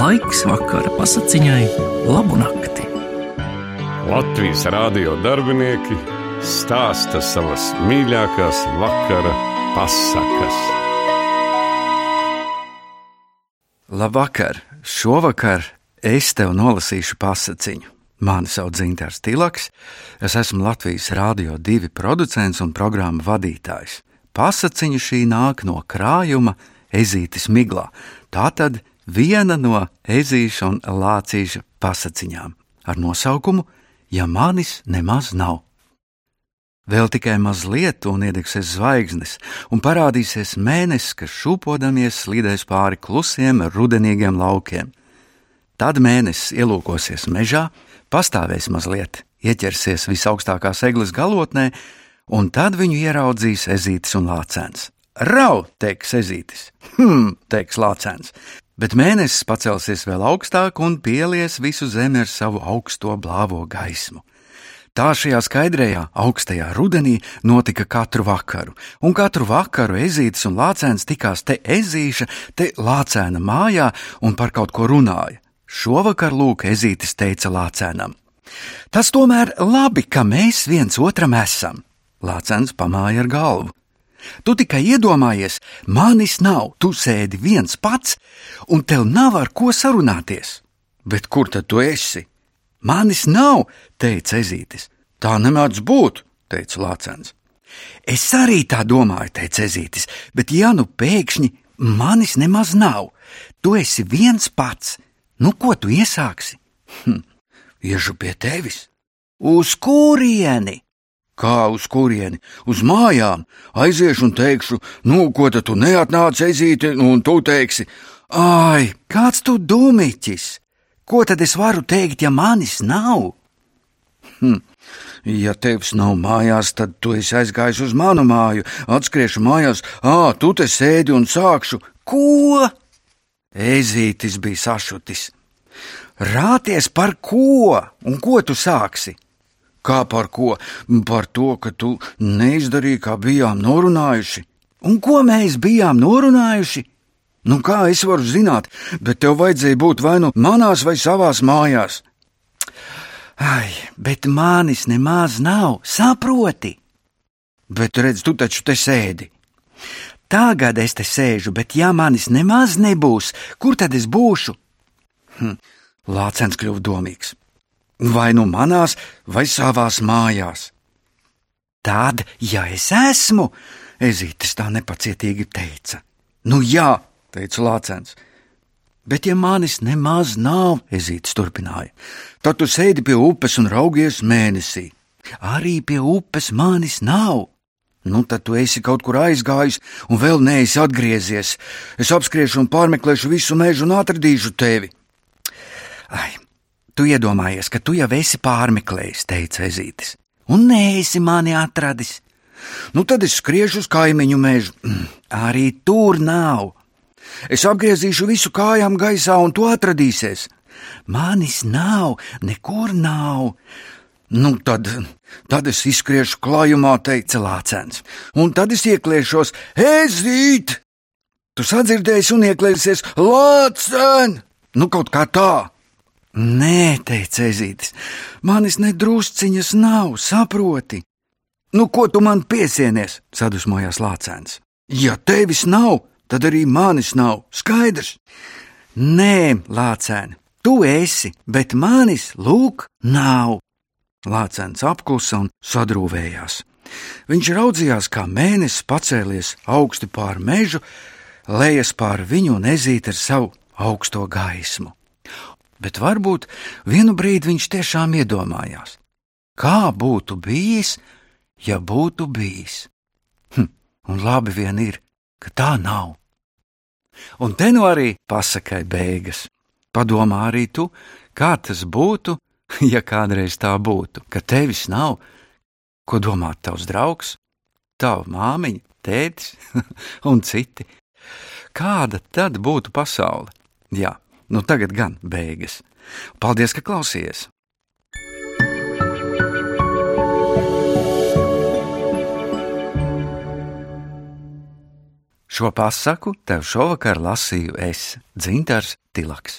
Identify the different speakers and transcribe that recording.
Speaker 1: Laiks vakara pasakiņai, labu nakti.
Speaker 2: Latvijas rādio darbinieki stāsta savas mīļākās vakara pasakas.
Speaker 3: Labvakar! Šovakar es tev nolasīšu pasakiņu. Mani sauc Zintars Tilaks, es esmu Latvijas Rādio 2 producents un programmu vadītājs. Pasakiņa šī nāk no krājuma Ezītis Miglā. Tā tad viena no ezīša un lācīša pasakiņām ar nosaukumu Ja manis nemaz nav. Vēl tikai mazliet, un iedegsies zvaigznes, un parādīsies mēnesis, kas šūpodamies slīdēs pāri klusiem, rudenīgiem laukiem. Tad mēnesis ielūkosies mežā, pastāvēs mazliet, ieķersies visaugstākās eglis galotnē, un tad viņu ieraudzīs ezītis un lācēns. Rau, teiks ezītis, hm, teiks lācēns, bet mēnesis pacelsies vēl augstāk un pielies visu zemi ar savu augsto blāvo gaismu. Tā šajā skaidrajā, augstajā rudenī notika katru vakaru, un katru vakaru ezītis un lācēns tikās te ezīša, te lācēna mājā un par kaut ko runāja. Šovakar lūk, ezītis teica lācēnam: Tas tomēr labi, ka mēs viens otram esam. Lācēns pamāja ar galvu. Tu tikai iedomājies, manis nav, tu sēdi viens pats, un tev nav ar ko sarunāties. Bet kur tad tu esi? Manis nav, teica Ezītis. Tā nemēdz būt, teica Lācens. Es arī tā domāju, teica Ezītis, bet ja nu pēkšņi manis nemaz nav, tu esi viens pats, nu ko tu iesāksi? Hm, iešu pie tevis. Uz kurieni? Kā uz kurieni? Uz mājām. Aiziešu un teikšu, nu, ko tad tu neatnāci aizīti, un tu teiksi, ai, kāds tu dumiķis! Ko tad es varu teikt, ja manis nav? Hm. Ja tevis nav mājās, tad tu esi aizgājis uz manu māju, atskriešu mājās, ā, tu te sēdi un sākšu. Ko? Ezītis bija sašutis. Rāties par ko un ko tu sāksi? Kā par ko? Par to, ka tu neizdarīji, kā bijām norunājuši. Un ko mēs bijām norunājuši? Nu, kā es varu zināt, bet tev vajadzēja būt vai nu manās, vai savās mājās. Ai, bet manis nemaz nav, saproti. Bet redz, tu taču te sēdi. Tagad es te sēžu, bet ja manis nemaz nebūs, kur tad es būšu? Hm, Lācens kļuva domīgs. Vai nu manās, vai savās mājās. Tad, ja es esmu, Ezītis tā nepacietīgi teica. Nu jā, teica Lācens. Bet, ja manis nemaz nav, ezītis turpināja, tad tu sēdi pie upes un raugies mēnesī. Arī pie upes manis nav. Nu, tad tu esi kaut kur aizgājis un vēl neesi atgriezies. Es apskriešu un pārmeklēšu visu mežu un atradīšu tevi. Ai, tu iedomājies, ka tu jau esi pārmeklējis, teica ezītis, un neesi mani atradis. Nu, tad es skriešu uz kaimiņu mežu. Arī tur nav. Es apgriezīšu visu kājām gaisā, un tu atradīsies. Manis nav, nekur nav. Nu, tad, tad es izskriešu klājumā, teica Lācens, un tad es ieklēšos, ezīt! Tu sadzirdēsi un ieklēsies, Lācen! Nu, kaut kā tā! Nē, teica Ezītis, manis nedrusciņas nav, saproti. Nu, ko tu man piesienies? sadusmojās Lācens. Ja tevis nav, tad arī manis nav. Skaidrs? Nē, lācēni, tu esi, bet manis, lūk, nav. Lācēns apklusa un sadrūvējās. Viņš raudzījās, kā mēnesis pacēlies augsti pār mežu, lejas pār viņu un ezīt ar savu augsto gaismu. Bet varbūt vienu brīdi viņš tiešām iedomājās, kā būtu bijis, ja būtu bijis. Hm, un labi vien ir, ka tā nav. Un te nu arī pasakai beigas. Padomā arī tu, kā tas būtu, ja kādreiz tā būtu, ka tevis nav, ko domā tavs draugs, tava māmiņa, tētis un citi. Kāda tad būtu pasaule? Jā, nu tagad gan beigas. Paldies, ka klausījies! Šo pasaku tev šovakar lasīju es, Dzintars Tilaks.